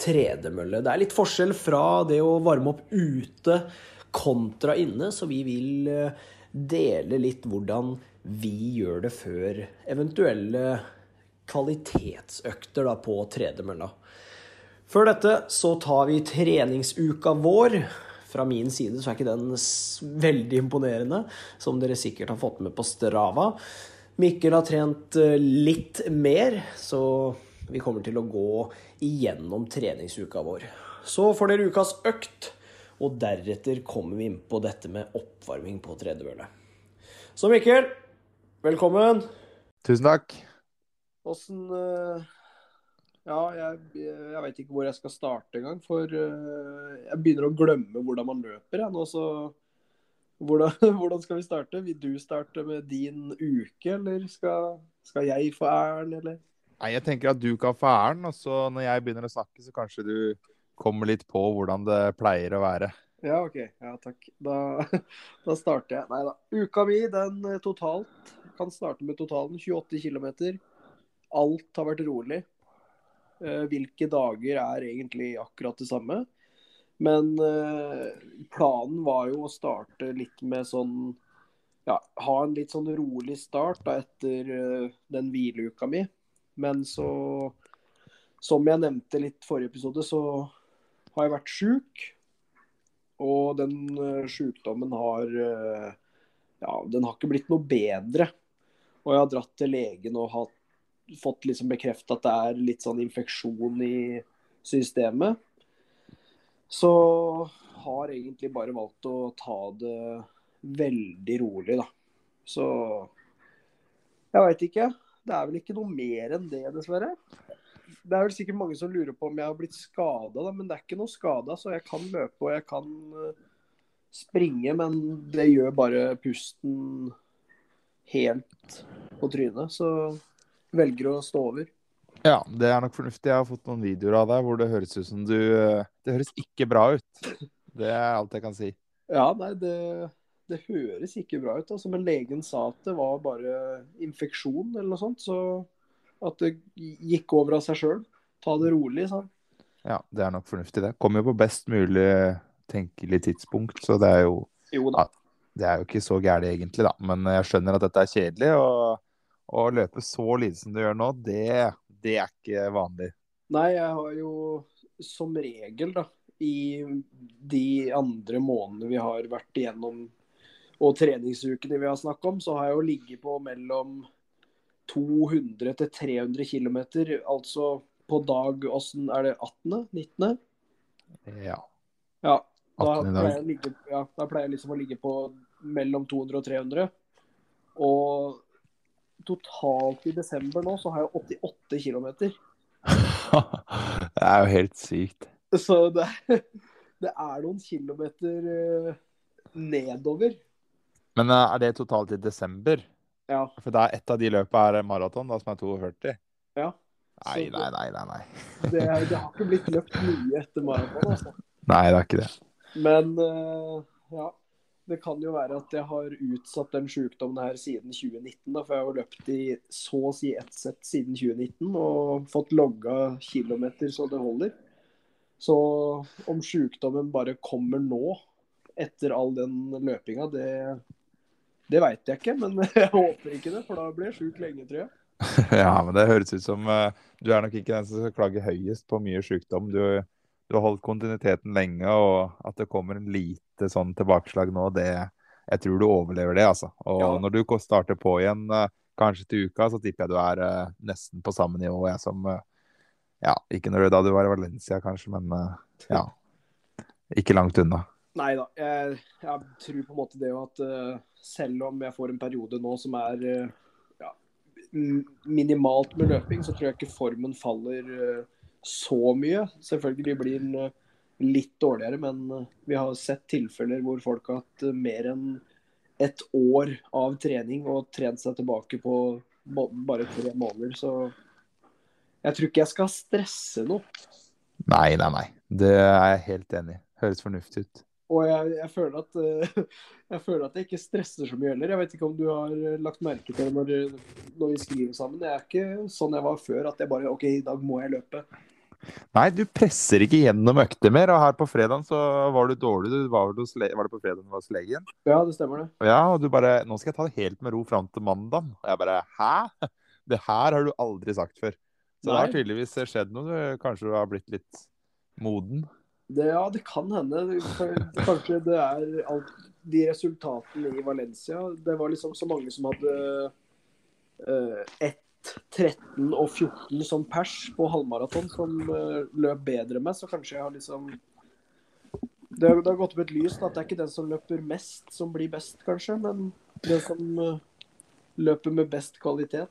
tredemølle. Det er litt forskjell fra det å varme opp ute kontra inne, så vi vil eh, dele litt hvordan vi gjør det før eventuelle kvalitetsøkter da, på tredemølla. Før dette så tar vi treningsuka vår. Fra min side så er ikke den veldig imponerende, som dere sikkert har fått med på Strava. Mikkel har trent eh, litt mer, så vi kommer til å gå igjennom treningsuka vår. Så får dere ukas økt, og deretter kommer vi inn på dette med oppvarming på tredemølle. Så Mikkel, velkommen. Tusen takk. Åssen uh ja, jeg, jeg veit ikke hvor jeg skal starte engang. For uh, jeg begynner å glemme hvordan man løper. Jeg, nå, så hvordan, hvordan, skal vi starte? Vil du starte med din uke, eller skal, skal jeg få æren, eller? Nei, Jeg tenker at du kan få æren, og så når jeg begynner å snakke, så kanskje du kommer litt på hvordan det pleier å være. Ja, OK. Ja, takk. Da, da starter jeg. Nei da. Uka mi, den eh, totalt Kan starte med totalen. 28 km. Alt har vært rolig. Eh, hvilke dager er egentlig akkurat det samme. Men eh, planen var jo å starte litt med sånn Ja, ha en litt sånn rolig start da, etter den hvileuka mi. Men så Som jeg nevnte litt forrige episode, så har jeg vært sjuk. Og den sjukdommen har Ja, den har ikke blitt noe bedre. Og jeg har dratt til legen og hatt fått liksom bekrefta at det er litt sånn infeksjon i systemet. Så har egentlig bare valgt å ta det veldig rolig, da. Så jeg veit ikke. Det er vel ikke noe mer enn det, dessverre. Det er vel sikkert mange som lurer på om jeg har blitt skada, men det er ikke noe skada. Så jeg kan løpe og jeg kan eh, springe, men det gjør bare pusten helt på trynet. Så velger å stå over. Ja, det er nok fornuftig. Jeg har fått noen videoer av deg hvor det høres ut som du eh, Det høres ikke bra ut. Det er alt jeg kan si. Ja, nei, det, det høres ikke bra ut. Altså, men legen sa at det var bare infeksjon eller noe sånt. Så at det gikk over av seg sjøl. Ta det rolig, sa han. Ja, det er nok fornuftig, det. Kommer jo på best mulig tenkelig tidspunkt, så det er jo Jo da. Det er jo ikke så gærent egentlig, da. Men jeg skjønner at dette er kjedelig. og å løpe så lite som du gjør nå, det, det, er ikke vanlig. Nei, jeg har jo som regel, da, i de andre månedene vi har vært igjennom, og treningsukene vi har snakket om, så har jeg jo ligget på mellom 200 til 300 km. Altså på dag åssen er det 18.? 19.? Ja. ja da, pleier ligge, ja, da pleier jeg liksom å ligge på mellom 200 og 300. Og totalt i desember nå så har jeg 88 km. det er jo helt sykt. Så det, det er noen kilometer uh, nedover. Men uh, er det totalt i desember? Ja. For da et av de løpene er maraton, som er 42? Ja. Nei, nei, nei. nei, nei. det, det, har ikke blitt løpt mye etter maraton, altså. Nei, det er ikke det. Men uh, ja det kan jo være at jeg har utsatt den sykdommen her siden 2019. Da, for jeg har løpt i så å si ett sett siden 2019 og fått logga kilometer så det holder. Så om sykdommen bare kommer nå, etter all den løpinga, det, det veit jeg ikke. Men jeg håper ikke det, for da blir jeg sjuk lenge, tror jeg. Ja, men det høres ut som uh, du er nok ikke den som skal klage høyest på mye sykdom. Du, du har holdt kontinuiteten lenge, og at det kommer en lite sånn tilbakeslag nå, det Jeg tror du overlever det, altså. Og ja. når du starter på igjen uh, kanskje til uka, så tipper jeg du er uh, nesten på samme nivå jeg som Ja, ikke når du, da du var i Valencia, kanskje, men ja. Ikke langt unna. Nei da. Jeg, jeg, tror på en måte det at selv om jeg får en periode nå som er ja, minimalt med løping, så tror jeg ikke formen faller så mye. Selvfølgelig blir den litt dårligere, men eh, vi har sett tilfeller hvor folk har hatt eh, mer enn et år av trening og trent seg tilbake på bare tre måneder. Så jeg tror ikke jeg skal stresse noe. Nei, nei, nei. Det er jeg helt enig i. Høres fornuftig ut. Og jeg, jeg, føler at, jeg, føler at, jeg ikke stresser så mye heller. Jeg vet ikke om du har lagt merke til det når, når, vi skriver sammen. Jeg er ikke sånn jeg var før, at jeg bare OK, i dag må jeg løpe. Nei, du presser ikke gjennom økter mer. Og her på fredag så var du dårlig. Du var, var det på fredag du var hos legen? Ja, det stemmer det. Ja, og du bare Nå skal jeg ta det helt med ro fram til mandag. Og jeg bare Hæ? Det her har du aldri sagt før. Så Nei. det har tydeligvis skjedd noe. Kanskje du har blitt litt moden? Det, ja, det kan hende. Kanskje det er alt, de resultatene i Valencia. Det var liksom så mange som hadde uh, eh, 1, 13 og 14 som pers på halvmaraton som uh, løp bedre med, så kanskje jeg har liksom det, det har gått opp et lys at det er ikke den som løper mest, som blir best, kanskje, men den som uh, løper med best kvalitet.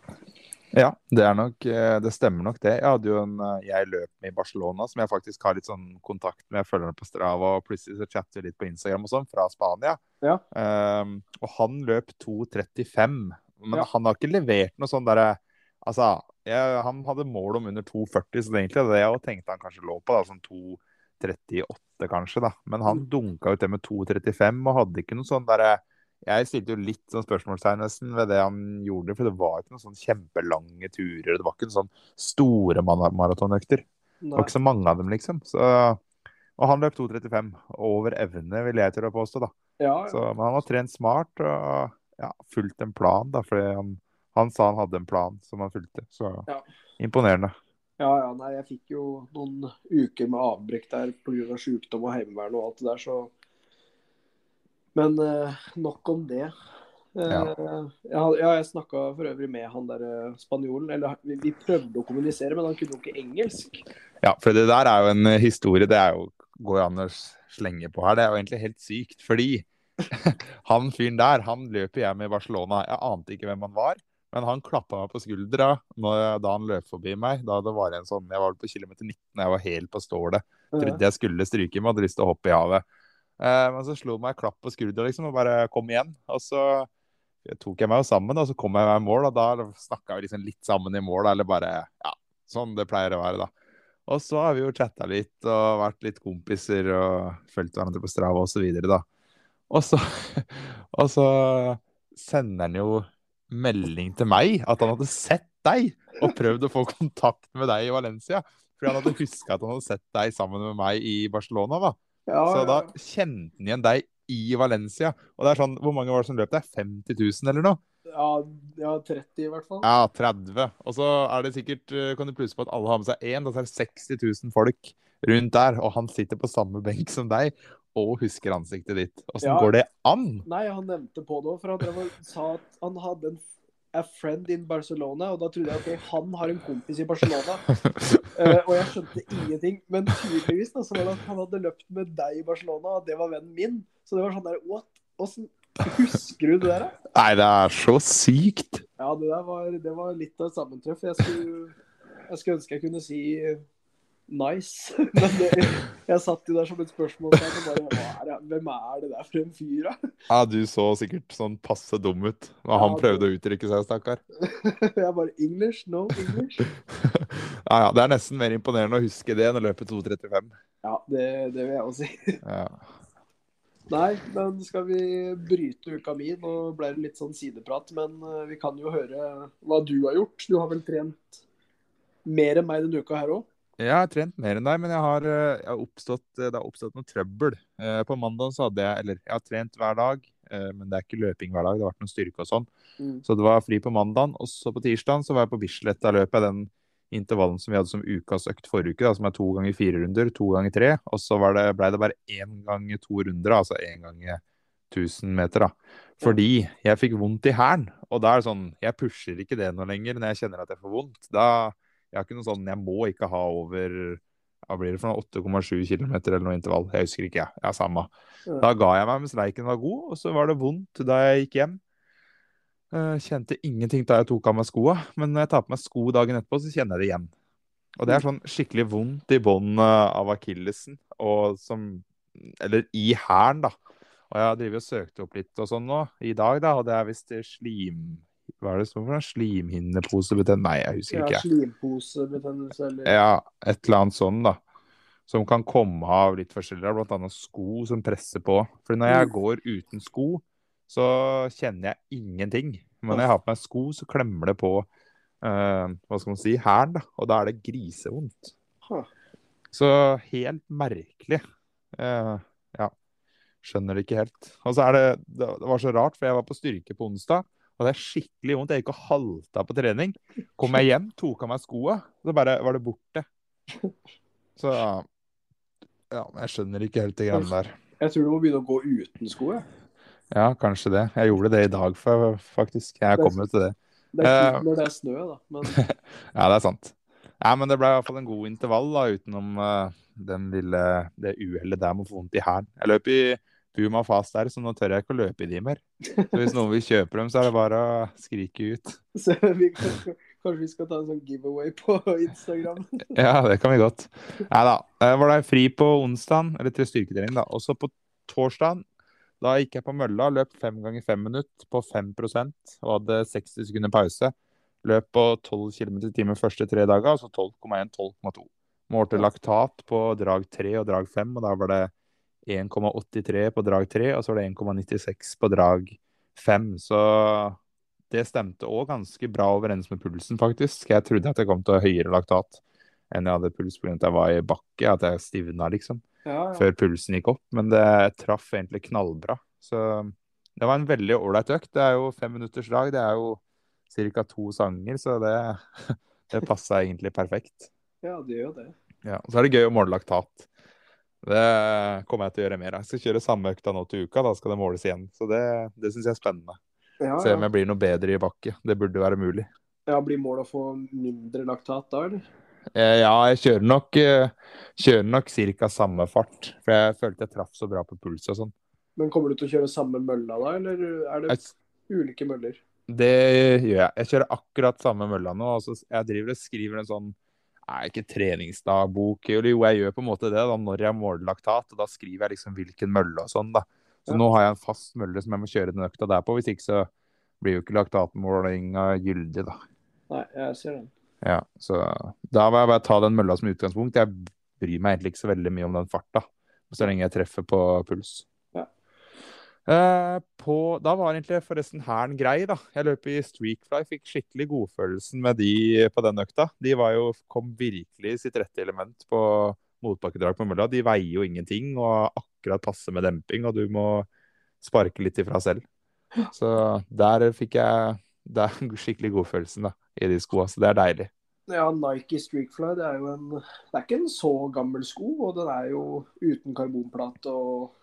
Ja, det, nok, eh, det, stemmer nok det. Jeg hadde jo en eh, jeg løp med i Barcelona, som jeg faktisk har litt sånn kontakt med. Jeg følger på Strava, og plutselig så chatter vi litt på Instagram og sånn, fra Spania. Ja. Um, og han løp 2.35, men ja. han har ikke levert noe sånn derre Altså, jeg, han hadde mål om under 2,40, så det egentlig det jeg tenkte han kanskje lå på. da, Sånn 2,38 kanskje, da. Men han mm. dunka ut det med 2,35 og hadde ikke noe sånn derre jeg stilte jo litt sånn spørsmålstegn nesten ved det han gjorde, for det var ikke noen sånn kjempelange turer. Det var ikke noen sånn store maratonøkter. Det var ikke så mange av dem, liksom. Så, og han løp 2,35 over evne, vil jeg tørre å påstå. da. Ja, ja. Så, men han har trent smart og ja, fulgt en plan, da. For han, han, sa han hadde en plan som han fulgte. Så ja. imponerende. Ja, ja, nei, jeg fikk jo noen uker med avbrekk der pga. sykdom og heimevern og alt det der, så men uh, nok om det. Ja. ja. jeg snakka for øvrig med han der uh, spanjolen. Eller vi, prøvde å kommunisere, men han kunne jo ikke engelsk. Ja, for det der er jo en historie det jo, går an å slenge på her. Det er jo egentlig helt sykt. Fordi han fyren der, han løper jeg med i Barcelona. Jeg ante ikke hvem han var. Men han klappa meg på skuldra når, da han løp forbi meg. Da det var en sånn, Jeg var på kilometer 19, jeg var helt på stålet. Trodde jeg skulle stryke med, hadde lyst til å hoppe i havet. Eh, men så slo meg klapp på skuldra liksom, og bare kom igjen. Og så tok jeg meg jo sammen, og så kom jeg meg i mål. Og da snakka vi liksom litt sammen i mål, eller bare Ja, sånn det pleier å være, da. Og så har vi jo chatta litt og vært litt kompiser og fulgt hverandre på Strava osv. da. Og så, og så sender han jo melding til meg at han hadde sett deg og prøvd å få kontakt med deg i Valencia. Fordi han hadde huska at han hadde sett deg sammen med meg i Barcelona. da. Ja, så da kjente han igjen deg i Valencia. Og det er sånn, Hvor mange var det som løp der? 50 000 eller noe? Ja, ja, 30 i hvert fall. Ja, 30. Og så er det sikkert, eh, kan du plusse på at alle har med seg én. Da er det 60 000 folk rundt der, og han sitter på samme benk som deg og husker ansiktet ditt. Åssen ja. går det an? Nei, han nevnte på det òg, for han sa at han hadde en a friend in Barcelona, og da trodde jeg at han har en kompis i Barcelona. uh, og jeg skjønte ingenting. Men tydeligvis da, så var det at han hadde løpt med deg i Barcelona, og det var vennen min. Så det var sånn der What? Åssen husker du det der? Da? Nei, det er så sykt. Ja, det der var, det var litt av et sammentreff. Jeg skulle, jeg skulle ønske jeg kunne si nice. Men det, jeg satt jo der som et spørsmål. Bare, hvem er det der for en fyr, da? Ja, du så sikkert sånn passe dum ut når han prøvde å uttrykke seg, stakkar. jeg bare English, no English. ja, ja. Det er nesten mer imponerende å huske det enn å løpe 2.35. Ja, det, det, vil jeg også si. ja. Nei, men skal vi bryte uka mi? Nå ble det litt sånn sideprat, men eh, vi kan jo høre hva du har gjort. Du har vel trent mer enn meg denne uka her òg? Jeg har trent mer enn deg, men jeg har, eh, jeg har oppstått, eh, det har oppstått noe trøbbel. Eh, på mandag så hadde jeg Eller jeg har trent hver dag, men det er ikke løping hver dag. Det har vært noen styrke og sånn. Mm. Så det var fri på mandag. Og så på tirsdag så var jeg på Bislett. Da løp jeg den intervallen som vi hadde som ukas økt forrige uke, da, som er to ganger fire runder, to ganger tre. Og så det, ble det bare én ganger to runder, altså én ganger 1000 meter. da. Fordi jeg fikk vondt i hælen. Og da er det sånn Jeg pusher ikke det noe lenger når jeg kjenner at jeg får vondt. Da jeg har ikke noe sånn Jeg må ikke ha over hva blir det for noe, 8,7 km eller noe intervall. Jeg husker ikke, jeg. Ja, samme. Da ga jeg meg mens leiken var god, og så var det vondt da jeg gikk hjem. Uh, kjente ingenting da jeg tok av meg skoa, men når jeg tar på meg sko dagen etterpå, så kjenner jeg det igjen. Og det er sånn skikkelig vondt i bånn av akillesen, og som Eller i hælen, da. Og jeg har og søkt opp litt og sånn nå i dag, da, det er visst slim... Hva er det som er Slimhinneposebetennelse? Nei, jeg husker Ja, ikke. slimposebetennelse eller Ja, et eller annet sånn, da. Som kan komme av litt forskjellig, blant annet sko som presser på. For når jeg går uten sko, så kjenner jeg ingenting. Men når jeg har på meg sko, så klemmer det på uh, hva skal man si, hælen, da. Og da er det grisevondt. Så helt merkelig. Uh, ja. Skjønner det ikke helt. Og så er det Det det var så rart, for jeg var på styrke på onsdag. Og det er skikkelig vondt. Jeg gikk og halta på trening. Kom jeg hjem, tok av meg skoa, så bare var det borte. Så ja, jeg skjønner ikke helt de greiene der. Jeg tror du må begynne å gå uten sko. Ja, kanskje det. Jeg gjorde det i dag, faktisk. Jeg kom jo til det. Det er kult når det er snø, da. Men Ja, det er sant. Ja, men det ble i hvert fall en god intervall, da, utenom uh, den lille, det uhellet der med å få vondt i hælen. Jeg løp i Puma Fast der, så nå tør jeg ikke å løpe i de mer. Så hvis noen vil kjøpe dem, så er det bare å skrike ut. så vi kan, kanskje vi skal ta en sånn giveaway på Instagram. Ja, det kan vi godt. Nei da. Var det fri på onsdag, eller til styrketrening, da. Og så på torsdag, da gikk jeg på mølla, løp fem ganger fem minutter på 5 og hadde 60 sekunder pause. Løp på 12 km i timen første tre dager, altså så 12,1, 12,2. Målte laktat på drag 3 og drag 5, og da var det 1,83 på drag 3, og så var det 1,96 på drag 5. Så det stemte òg ganske bra overens med pulsen, faktisk. Jeg trodde at jeg kom til å ha høyere laktat enn jeg hadde puls pga. at jeg var i bakke, at jeg stivna, liksom, Ja, ja. før pulsen gikk opp. Men det traff egentlig knallbra. Så det var en veldig ålreit økt. Det er jo fem minutters dag, Det er jo ca. to sanger, så det, det passa egentlig perfekt. ja, det gjør det. Ja, og Så er det gøy å måle laktat. Det kommer jeg til å gjøre mer av. Jeg skal kjøre samme økta nå til uka, da skal det måles igjen. Så det, det syns jeg er spennende. Ja, Se om jeg blir noe bedre i bakke. Det burde være mulig. ja, Blir målet å få mindre laktat da, eller? Eh, ja, jeg kjører nok, eh, kjører nok ca. samme fart. For jeg følte jeg traff så bra på puls og sånn. Men kommer du til å kjøre samme mølla da, eller er det Jeg- ulike møller? Det gjør jeg. Jeg kjører akkurat samme mølla nå. Altså, jeg driver og skriver en sånn Nei, ikke treningsdagbok. Jo, jeg gjør på en måte det da, når jeg måler laktat. Og da skriver jeg liksom hvilken mølle og sånn, da. Så Ja. nå har jeg en fast mølle som jeg må kjøre den økta der på. Hvis ikke så blir jo ikke laktatmålinga gyldig, da. Nei, jeg ser den. Ja, så da må jeg bare ta den mølla som utgangspunkt. Jeg bryr meg egentlig ikke så veldig mye om den farta, så lenge jeg treffer på puls. Eh, på, da var egentlig forresten hæren grei, da. Jeg løp i Streakfly, fikk skikkelig godfølelsen med de på den økta. De var jo, kom virkelig i sitt rette element på motbakkedrag på mølla. De veier jo ingenting og akkurat passe med demping, og du må sparke litt ifra selv. Så der fikk jeg der, skikkelig godfølelsen da, i de skoa, så det er deilig. Ja, Nike Streakfly det er jo en Det er ikke en så gammel sko, og den er jo uten karbonplate og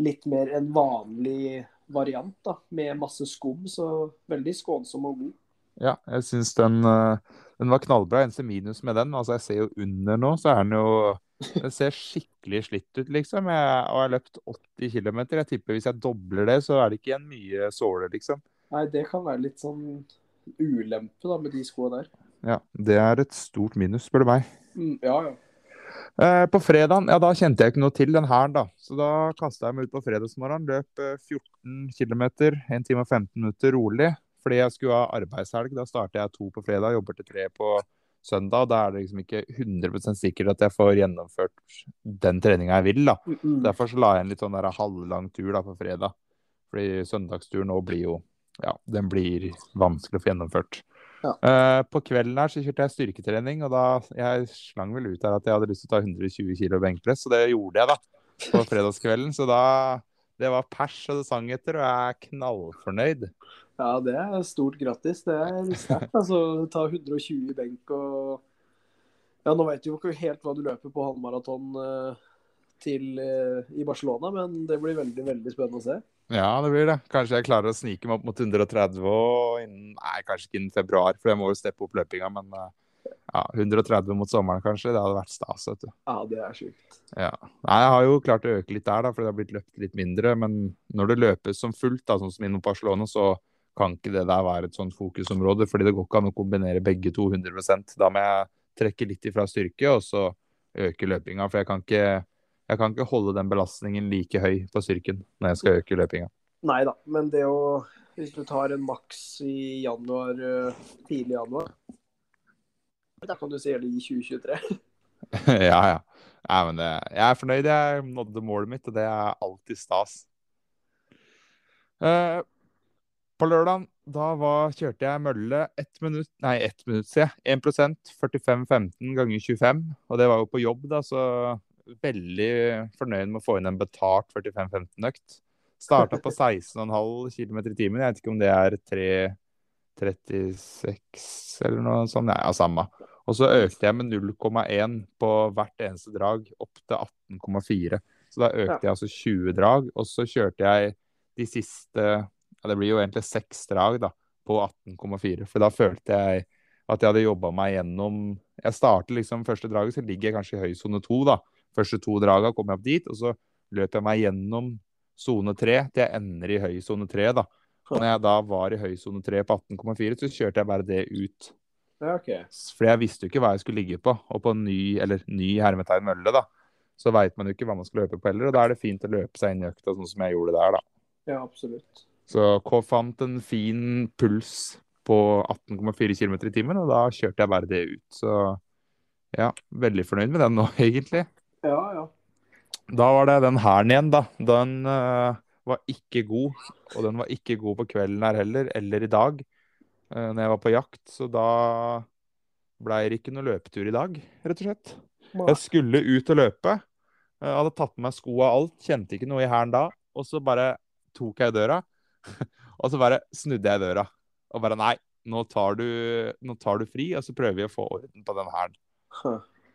litt mer en vanlig variant, da, med masse skum, så veldig skånsom og god. Ja, jeg syns den, eh, den var knallbra. Eneste minus med den, altså jeg ser jo under nå, så er den jo Den ser skikkelig slitt ut, liksom. Jeg, og jeg har løpt 80 km. Jeg tipper hvis jeg dobler det, så er det ikke igjen mye såler, liksom. Nei, det kan være litt sånn ulempe da, med de skoene der. Ja, det er et stort minus, spør du meg. Mm, ja, ja. Eh, på fredagen, ja da kjente jeg ikke noe til den her, da. Så da kasta jeg meg ut på fredagsmorgenen. Løp eh, 14 km, 1 time og 15 minutter rolig. Fordi jeg skulle ha arbeidshelg. Da starter jeg to på fredag, jobber til tre på søndag. Da er det liksom ikke 100% sikkert at jeg får gjennomført den treninga jeg vil, da. Derfor så la jeg en litt sånn der halvlang tur da på fredag. Fordi søndagsturen nå blir jo Ja, den blir vanskelig å få gjennomført. Ja. Eh, på kvelden her så kjørte jeg styrketrening, og da Jeg slang vel ut her at jeg hadde lyst til å ta 120 kg benkpress, og det gjorde jeg da på fredagskvelden. Så da Det var pers og det sang etter, og jeg er knallfornøyd. Ja, det er stort grattis. Det er sterkt. Altså, ta 120 i benk og Ja, nå vet du jo ikke helt hva du løper på halvmaraton eh, til eh, i Barcelona, men det blir veldig, veldig spennende å se. Ja, det blir det. Kanskje jeg klarer å snike meg opp mot 130 og innen Nei, kanskje ikke innen februar, for jeg må jo steppe opp løpinga, men eh, ja, 130 mot sommeren, kanskje. Det hadde vært stas, vet du. Ja, det er sjukt. Ja. Nei, jeg har jo klart å øke litt der, da, fordi det har blitt løpt litt mindre. Men når det løpes som fullt, da, sånn som innom Barcelona, så kan ikke det der være et sånt fokusområde. fordi det går ikke an å kombinere begge to 100 Da må jeg trekke litt ifra styrke, og så øke løpinga. For jeg kan ikke, jeg kan ikke holde den belastningen like høy på styrken når jeg skal øke løpinga. Nei da, men det å Hvis du tar en maks i januar, eh, tidlig januar Da kan du si det i 2023. ja, ja. Nei, men det, jeg er fornøyd. Jeg nådde målet mitt, og det er alltid stas. Eh, på lørdag da var, kjørte jeg mølle ett minutt Nei, ett minutt, sier jeg. 1 45-15 ganger 25. Og det var jo på jobb, da, så veldig fornøyd med å få inn en betalt 45-15-økt. Starta på 16,5 km i timen. Jeg vet ikke om det er 3,36 eller noe sånt. Nei, ja, samme. Og så økte jeg med 0,1 på hvert eneste drag, opp til 18,4. Så da økte jeg altså 20 drag. Og så kjørte jeg de siste ja, Det blir jo egentlig seks drag da, på 18,4. For da følte jeg at jeg hadde jobba meg gjennom Jeg starter liksom første draget, så ligger jeg kanskje i høy sone to, da. Første to draga kom jeg opp dit, og så løp jeg meg gjennom sone 3 til jeg ender i høy sone 3. da. Og når jeg da var i høy sone 3 på 18,4, så kjørte jeg bare det ut. Ja, okay. For jeg visste jo ikke hva jeg skulle ligge på. Og på ny, eller ny hermetegn mølle, da, så veit man jo ikke hva man skal løpe på heller. Og da er det fint å løpe seg inn i økta sånn som jeg gjorde der, da. Ja, absolutt. Så K fant en fin puls på 18,4 km i timen, og da kjørte jeg bare det ut. Så ja, veldig fornøyd med den nå, egentlig. Ja, ja. Da var det den hæren igjen, da. Den uh, var ikke god. Og den var ikke god på kvelden her heller, eller i dag, uh, når jeg var på jakt. Så da ble det ikke noe løpetur i dag, rett og slett. Jeg skulle ut og løpe. Jeg hadde tatt med meg sko og alt, kjente ikke noe i hæren da. Og så bare tok jeg døra, og så bare snudde jeg døra. Og bare nei, nå tar du, nå tar du fri, og så prøver vi å få orden på den hæren.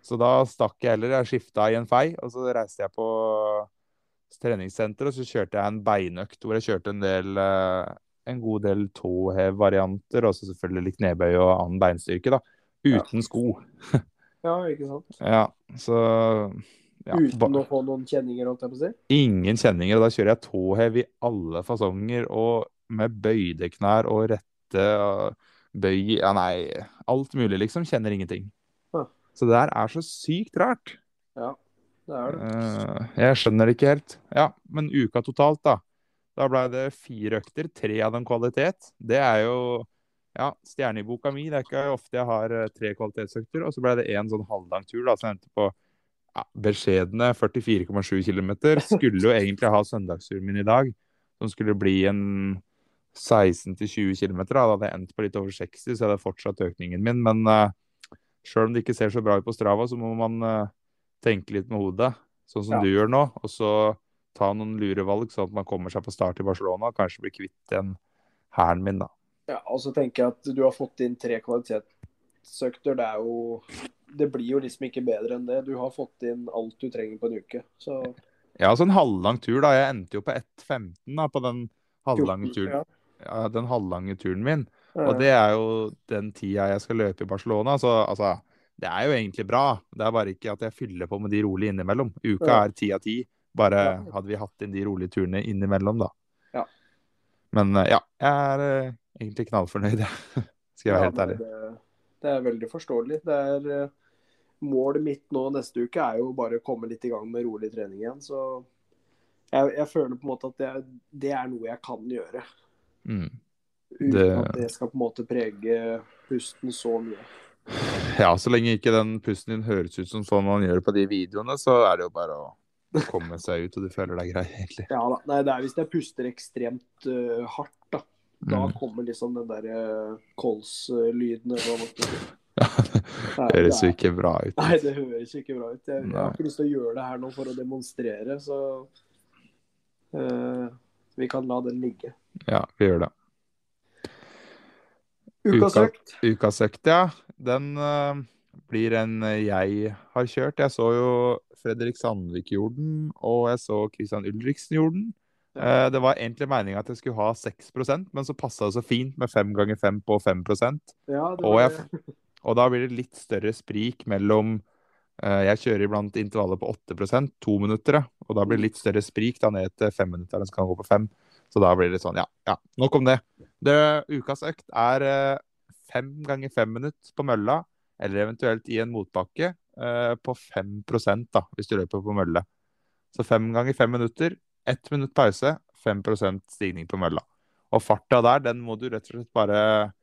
Så da stakk jeg heller. Jeg skifta i en fei, og så reiste jeg på treningssenter, og så kjørte jeg en beinøkt hvor jeg kjørte en del eh, en god del tåhev-varianter, og så selvfølgelig litt nedbøy og annen beinstyrke, da. Uten ja. sko. ja, ikke sant. Ja, så ja, Uten å få noen kjenninger, holdt jeg på å si? Ingen kjenninger. og Da kjører jeg tåhev i alle fasonger, og med bøyde knær og rette og bøy Ja, nei, alt mulig, liksom. Kjenner ingenting. Så det der er så sykt rart. Ja, det er det. Uh, jeg skjønner det ikke helt. Ja, men uka totalt, da. Da ble det fire økter, tre av dem kvalitet. Det er jo ja, stjerne i boka mi. Det er ikke ofte jeg har eh, tre kvalitetsøkter. Og så ble det én sånn halvlang tur da, som endte på ja, beskjedne 44,7 km. Skulle jo egentlig ha søndagsturen min i dag, som skulle bli en 16-20 km. Da hadde jeg endt på litt over 60, så jeg hadde fortsatt økningen min. Men uh, Sjøl om det ikke ser så bra ut på Strava, så må man uh, tenke litt med hodet, sånn som ja. du gjør nå. Og så ta noen lure valg, sånn at man kommer seg på start i Barcelona og kanskje blir kvitt den hæren min, da. Ja, og så tenker jeg at du har fått inn tre kvalitetsøkter. Det er jo Det blir jo liksom ikke bedre enn det. Du har fått inn alt du trenger på en uke, så Ja, altså en halvlang tur, da. Jeg endte jo på 1,15 på den halvlange turen. Ja, den halvlange turen min. Og det er jo den tida jeg skal løpe i Barcelona. Så altså, det er jo egentlig bra. Det er bare ikke at jeg fyller på med de rolige innimellom. Uka er ti av ti. Bare hadde vi hatt inn de rolige turene innimellom, da. Ja. Men eh, ja, jeg er uh, egentlig knallfornøyd, skal jeg være ja, helt ærlig. Det, det, er veldig forståelig. Det er uh, Målet mitt nå neste uke er jo bare å komme litt i gang med rolig trening igjen. Så jeg, jeg føler på en måte at det, det er noe jeg kan gjøre. Mm. Uten det... at det skal på en måte prege pusten så mye. Ja, så lenge ikke den pusten din høres ut som sånn man gjør på de videoene, så er det jo bare å komme seg ut, og du føler deg grei, egentlig. Ja da. Nei, det er hvis jeg puster ekstremt uh, hardt, da. Da mm. kommer liksom den derre uh, kolslyden eller noe. Ja, det høres jo ikke bra ut. Nei, det høres ikke bra ut. Jeg, jeg har ikke lyst til å gjøre det her nå for å demonstrere, så uh, vi kan la den ligge. Ja, vi gjør det. Ukas økt. Ukas økt, ja. Den uh, blir en jeg har kjørt. Jeg så jo Fredrik Sandvik gjorde den, og jeg så Christian Ulriksen gjorde den. Uh, det var egentlig meninga at jeg skulle ha 6% men så passa det så fint med 5 ganger 5 på 5 ja, og, jeg, og da blir det litt større sprik mellom uh, Jeg kjører iblant intervallet på 8% to minutter, og da blir det litt større sprik da ned til fem minutter. Den skal gå på fem. Så da blir det sånn, ja. ja nok om det. det ukas økt er eh, fem ganger fem minutter på mølla. eller eventuelt i en motbakke, eh, på 5% da, hvis du løper på mølle. Så fem ganger fem minutter, ett minutt pause, 5% stigning på mølla. Og farta der, den må du rett og slett bare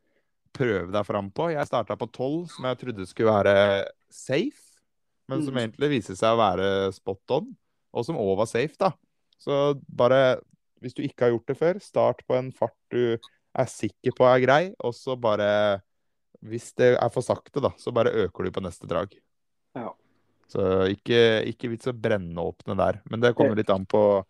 prøve deg fram på. Jeg starta på 12, som jeg trodde skulle være safe, men som Mm. egentlig viser seg å være spot on, og som òg var safe, da. Så bare, hvis du ikke har gjort det før, start på en fart du er sikker på er grei, og så bare Hvis det er for sakte, da, så bare øker du på neste drag. Ja. Så ikke, ikke vits å brenne åpne der. Men det kommer litt an på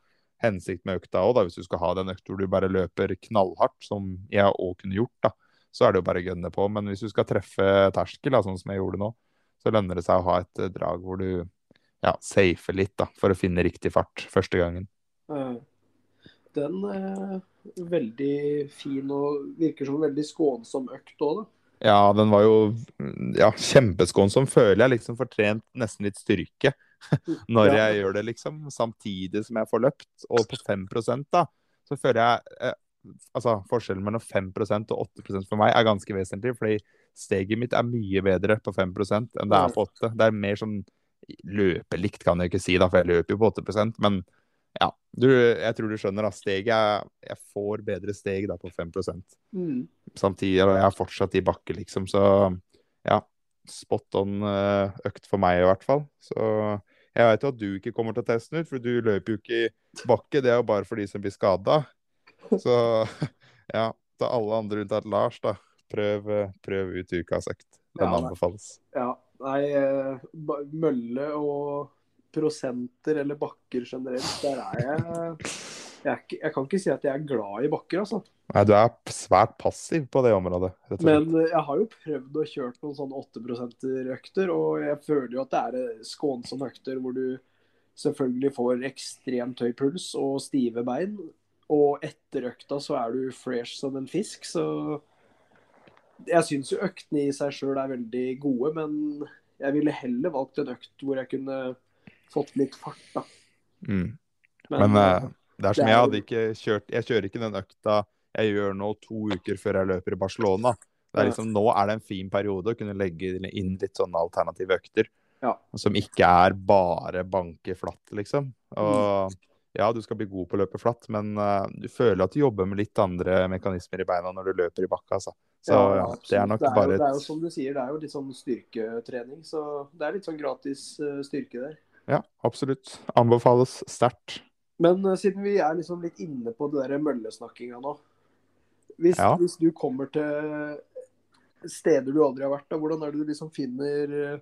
hensikt med økta òg. Hvis du skal ha den økta hvor du bare løper knallhardt, som jeg òg kunne gjort, da, så er det jo bare å gønne på. Men hvis du skal treffe terskel, da, sånn som jeg gjorde nå, så lønner det seg å ha et eh, drag hvor du ja, safer litt, da, for å finne riktig fart første gangen. Eh, Den er veldig fin og virker som en veldig skånsom økt òg, da. Ja, den var jo ja, kjempeskånsom. Føler jeg liksom får trent nesten litt styrke når jeg gjør det, liksom. Samtidig som jeg får løpt. Og på 5% da, så føler jeg eh, Altså, forskjellen mellom 5 og 8% for meg er ganske vesentlig. Fordi steget mitt er mye bedre på 5 enn det er på 8. Det er mer sånn løpelikt, kan jeg ikke si, da, for jeg løper jo på 8% Men ja, du, jeg tror du skjønner, da. Steget er Jeg får bedre steg da på 5 Mm. samtidig, og jeg er fortsatt i bakke, liksom. Så ja, spot on eh, økt for meg i hvert fall. Så jeg vet jo at du ikke kommer til å teste den ut, for du løper jo ikke i bakke. Det er jo bare for de som blir skada. Så ja, til alle andre unntatt Lars, da. Prøv, eh, prøv ut ukas økt. Den Ja, anbefales. Ja, nei, eh, mølle og prosenter eller bakker generelt, der er jeg jeg, jeg kan ikke si at jeg er glad i bakker, altså. Nei, du er svært passiv på det området. Men eh, jeg har jo prøvd å kjøre noen sånne 8 %-økter, og jeg føler jo at det er eh, skånsomme økter hvor du selvfølgelig får ekstremt høy puls og stive bein. Og etter økta så er du fresh som en fisk, så jeg syns jo øktene i seg sjøl er veldig gode, men jeg ville heller valgt en økt hvor jeg kunne fått litt fart, da. Mm. Men eh, det er som det er jeg hadde ikke kjørt Jeg kjører ikke den økta jeg gjør nå to uker før jeg løper i Barcelona. Det er liksom, nå er det en fin periode å kunne legge inn litt sånne alternative økter. Ja. Som ikke er bare banke flatt, liksom. Og Mm. ja, du skal bli god på å løpe flatt, men uh, du føler at du jobber med litt andre mekanismer i beina når du løper i bakka, altså. Så ja, det er nok det er, bare jo, det er jo som du sier, det er jo litt sånn styrketrening. Så det er litt sånn gratis uh, styrke der. Ja, absolutt. Anbefales sterkt. Men uh, siden vi er liksom litt inne på det der møllesnakkinga nå. Hvis, Ja. hvis du kommer til steder du aldri har vært, da, hvordan er det du liksom finner, eh,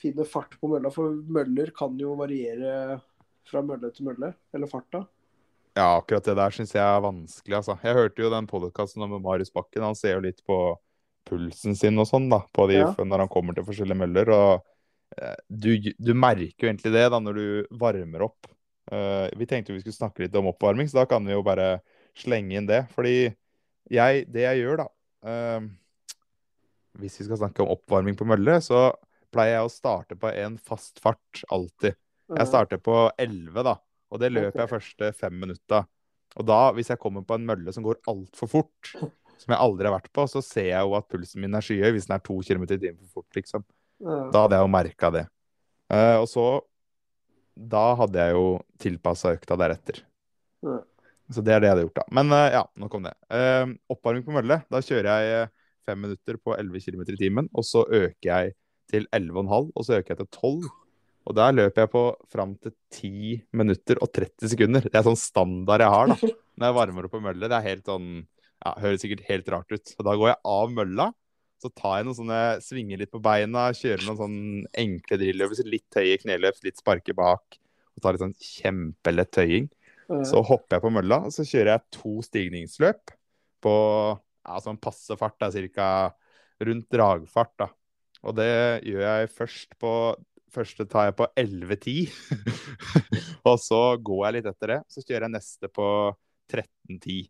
finner fart på mølla? For møller kan jo variere fra mølle til mølle, eller farta. Ja, akkurat det der syns jeg er vanskelig, altså. Jeg hørte jo den podkasten med Marius Bakken. Han ser jo litt på pulsen sin og sånn, da, på de, Ja. når han kommer til forskjellige møller. Og du, du merker jo egentlig det da når du varmer opp. Eh, vi tenkte vi skulle snakke litt om oppvarming, så da kan vi jo bare slenge inn det. Fordi jeg, det jeg gjør, da eh, Hvis vi skal snakke om oppvarming på mølle, så pleier jeg å starte på en fast fart alltid. Jeg starter på 11, da. Og det løper jeg første fem minutta. Og da, hvis jeg kommer på en mølle som går altfor fort, som jeg aldri har vært på, så ser jeg jo at pulsen min er skyhøy hvis den er to km i timen for fort, liksom. Da hadde jeg jo merka det. Eh, og så Da hadde jeg jo tilpassa økta deretter. Så det er det jeg hadde gjort, da. Men eh, ja, nok om det. Eh, oppvarming på mølle. Da kjører jeg fem minutter på 11 km i timen, og så øker jeg til 11,5, og så øker jeg til 12. Og der løper jeg på fram til 10 minutter og 30 sekunder. Det er sånn standard jeg har da, når jeg varmer opp på mølle. Det er helt sånn ja, Høres sikkert helt rart ut. Og da går jeg av mølla, så tar jeg noen sånne svinger litt på beina, kjører noen sånn enkle drilløvelser. Litt høye kneløft, litt sparke bak. Og tar litt sånn kjempelett tøying. Så hopper jeg på mølla, og så kjører jeg to stigningsløp på ja, sånn passe fart, da, cirka rundt dragfart. da. Og det gjør jeg først på Første tar jeg på 11.10, og så går jeg litt etter det. Så kjører jeg neste på 13.10.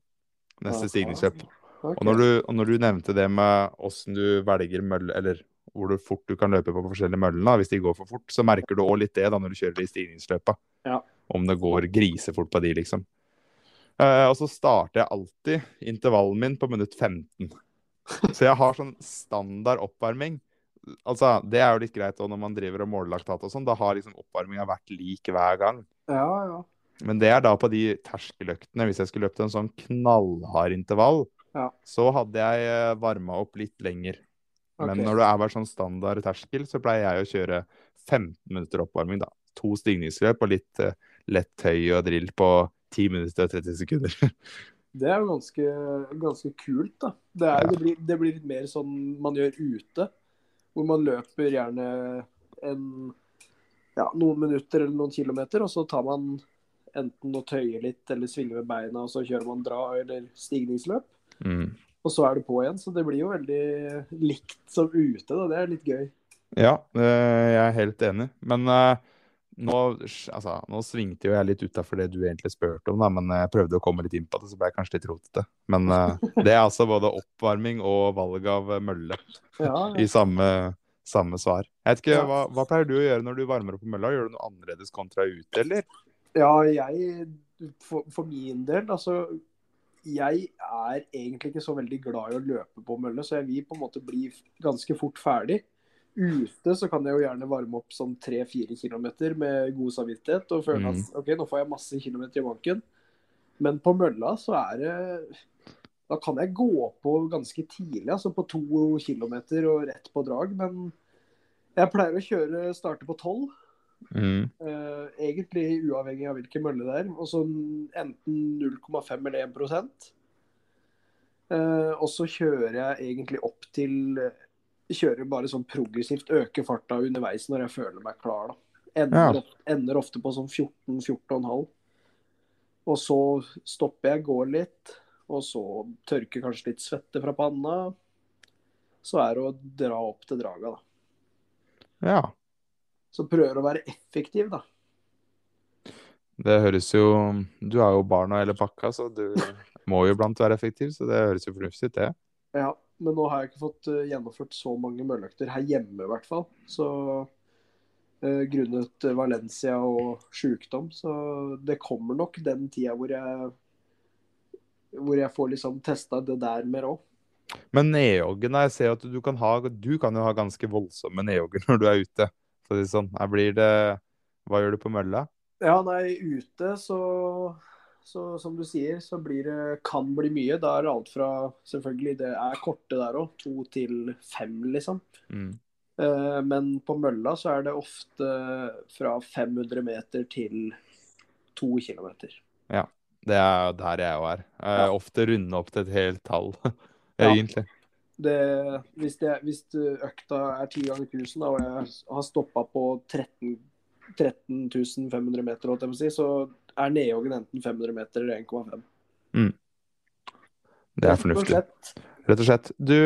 Neste stigningsløp. Ok. Og når, du, og når du nevnte det med åssen du velger mølle, eller hvor du fort du kan løpe på forskjellige møllene, da, hvis de går for fort, så merker du òg litt det da når du kjører de stigningsløpa. Ja. Om det går grisefort på de, liksom. Eh, og så starter jeg alltid intervallen min på minutt 15. Så jeg har sånn standard oppvarming. altså, det er jo litt greit også når man driver og måler laktat og sånn. Da har liksom oppvarminga vært lik hver gang. Ja, ja. Men det er da på de terskeløktene. Hvis jeg skulle løpt en sånn knallhard intervall, Ja. så hadde jeg varma opp litt lenger. Men når det er bare sånn standard terskel, så pleier jeg å kjøre 15 minutter oppvarming, da. To stigningsløp og litt uh, lett tøy og drill på 10 minutter og 30 sekunder. Det er jo ganske, ganske kult, da. Det, er, Ja. det, blir, det blir litt mer sånn man gjør ute. Hvor man løper gjerne en, ja, noen minutter eller noen kilometer, og så tar man enten å tøye litt eller svinge med beina, og så kjører man dra- eller stigningsløp. Mm. Og så er du på igjen. Så det blir jo veldig likt som ute, da. Det er litt gøy. Ja, jeg er helt enig. Men eh, nå, altså, nå svingte jo jeg litt utafor det du egentlig spurte om, da, men jeg prøvde å komme litt inn på det, så ble jeg kanskje litt rotete. Men eh, det er altså både oppvarming og valg av mølle Ja, i samme, samme svar. Jeg vet ikke, hva, hva pleier du å gjøre når du varmer opp på mølla? Gjør du noe annerledes kontra ute, eller? Ja, jeg for, for min del, altså Jeg er egentlig ikke så veldig glad i å løpe på mølle, så jeg vil på en måte bli ganske fort ferdig. Ute så kan jeg jo gjerne varme opp sånn 3-4 km med god samvittighet og føle at OK, nå får jeg masse kilometer i banken. Men på mølla så er det Da kan jeg gå på ganske tidlig, altså på to kilometer og rett på drag. Men jeg pleier å kjøre starte på tolv. Mm. Eh, egentlig uavhengig av hvilken mølle det er. Og så enten 0,5 eller 1 uh, Og så kjører jeg egentlig opp til Kjører bare sånn progressivt, øker farta underveis når jeg føler meg klar. da. Ender, Ja. ender ofte på sånn 14-14,5. Og så stopper jeg, går litt, og så tørker kanskje litt svette fra panna. Så er det å dra opp til draga, da. Ja. Så prøver å være effektiv, da. Det høres jo Du har jo barn og hele pakka, så du må jo blant være effektiv, så det høres jo fornuftig ut, det. Ja, men nå har jeg ikke fått eh, gjennomført så mange mølløkter her hjemme, i hvert fall. Så eh, grunnet Valencia og sykdom, så det kommer nok den tida hvor jeg hvor jeg får liksom testa det der mer òg. Men nedjoggen, jeg ser at du kan ha Du kan jo ha ganske voldsomme nedjogger når du er ute. Så det er sånn, her blir det Hva gjør du på mølla? Ja, nei, ute så, så som du sier, så blir det kan bli mye. Da er det alt fra Selvfølgelig, det er korte der òg. To til fem, liksom. Mm. Eh, Men på mølla så er det ofte fra 500 meter til to kilometer. Ja. Det er der jeg òg er. Jeg Ja. ofte runde opp til et helt tall, Ja. Det, hvis, det, hvis økta er 10 ganger 1000 da, og jeg har stoppa på 13, 13 500 meter, si, så er nedjoggen enten 500 meter eller 1,5. Det er fornuftig. Rett og slett. Du,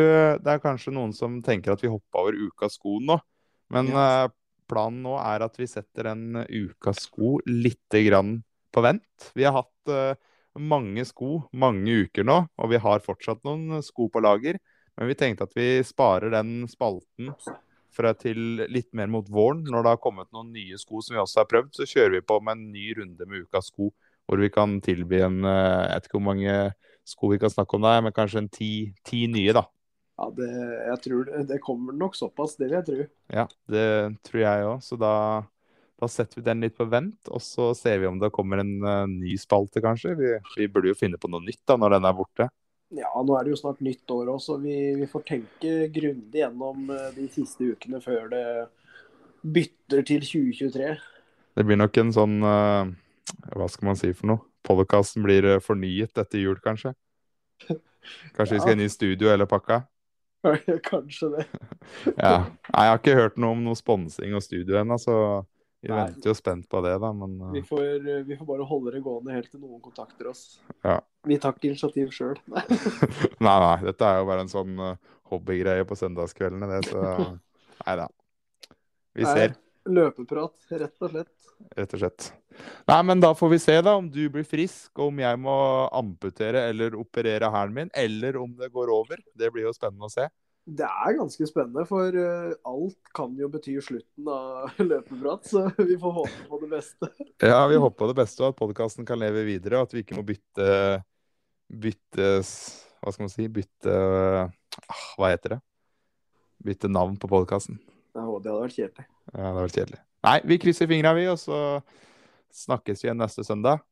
det er kanskje noen som tenker at vi hoppa over ukas sko nå. Men Ja. eh, planen nå er at vi setter en ukas sko litt grann på vent. Vi har hatt eh, mange sko mange uker nå, og vi har fortsatt noen sko på lager. Men vi tenkte at vi sparer den spalten fra til litt mer mot våren. Når det har kommet noen nye sko som vi også har prøvd, så kjører vi på med en ny runde med ukas sko. Hvor vi kan tilby en eh, Jeg vet ikke hvor mange sko vi kan snakke om der, men kanskje en ti, ti nye, da. Ja, det, jeg tror det, det kommer nok såpass, det vil jeg tro. Ja, det tror jeg òg. Så da, da setter vi den litt på vent, og så ser vi om det kommer en uh, ny spalte, kanskje. Vi, vi burde jo finne på noe nytt da, når den er borte. Ja, nå er det jo snart nytt år òg, så vi, vi får tenke grundig gjennom eh, de siste ukene før det bytter til 2023. Det blir nok en sånn eh, Hva skal man si for noe? Podcasten blir eh, fornyet etter jul, kanskje? Kanskje vi skal inn i studio hele pakka? Kanskje det. Ja. Nei, jeg har ikke hørt noe om noe sponsing og studio ennå, så vi Nei. venter jo spent på det, da. Men Vi eh, får, vi får bare holde det gående helt til noen kontakter oss. Ja. Vi tar ikke initiativ sjøl. Nei, nei. Dette er jo bare en sånn uh, hobbygreie på søndagskveldene, det, så Nei da. Vi ser. Løpeprat, rett og slett. rett og slett. Nei, men da får vi se da om du blir frisk, og om jeg må amputere eller operere hælen min, eller om det går over. Det blir jo spennende å se. Det er ganske spennende, for eh, alt kan jo bety slutten av løpeprat, så vi får håpe på det beste. Ja, vi håper på det beste, og at podkasten kan leve videre, og at vi ikke må bytte bytte Hva skal man si? Bytte ah, Hva heter det? bytte navn på podkasten. Ja, det hadde vært kjedelig. Ja, det hadde vært kjedelig. Nei, vi krysser fingra, vi, og så snakkes vi igjen neste søndag.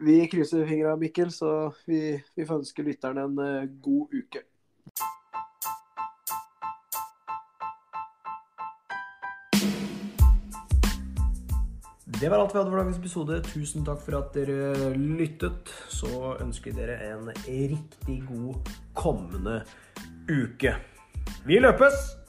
Vi krysser fingra, Mikkel, så vi, vi får ønske lytterne en eh, god uke. Det var alt vi hadde for dagens episode. Tusen takk for at dere lyttet. Så ønsker dere en riktig god kommende uke. Vi løpes!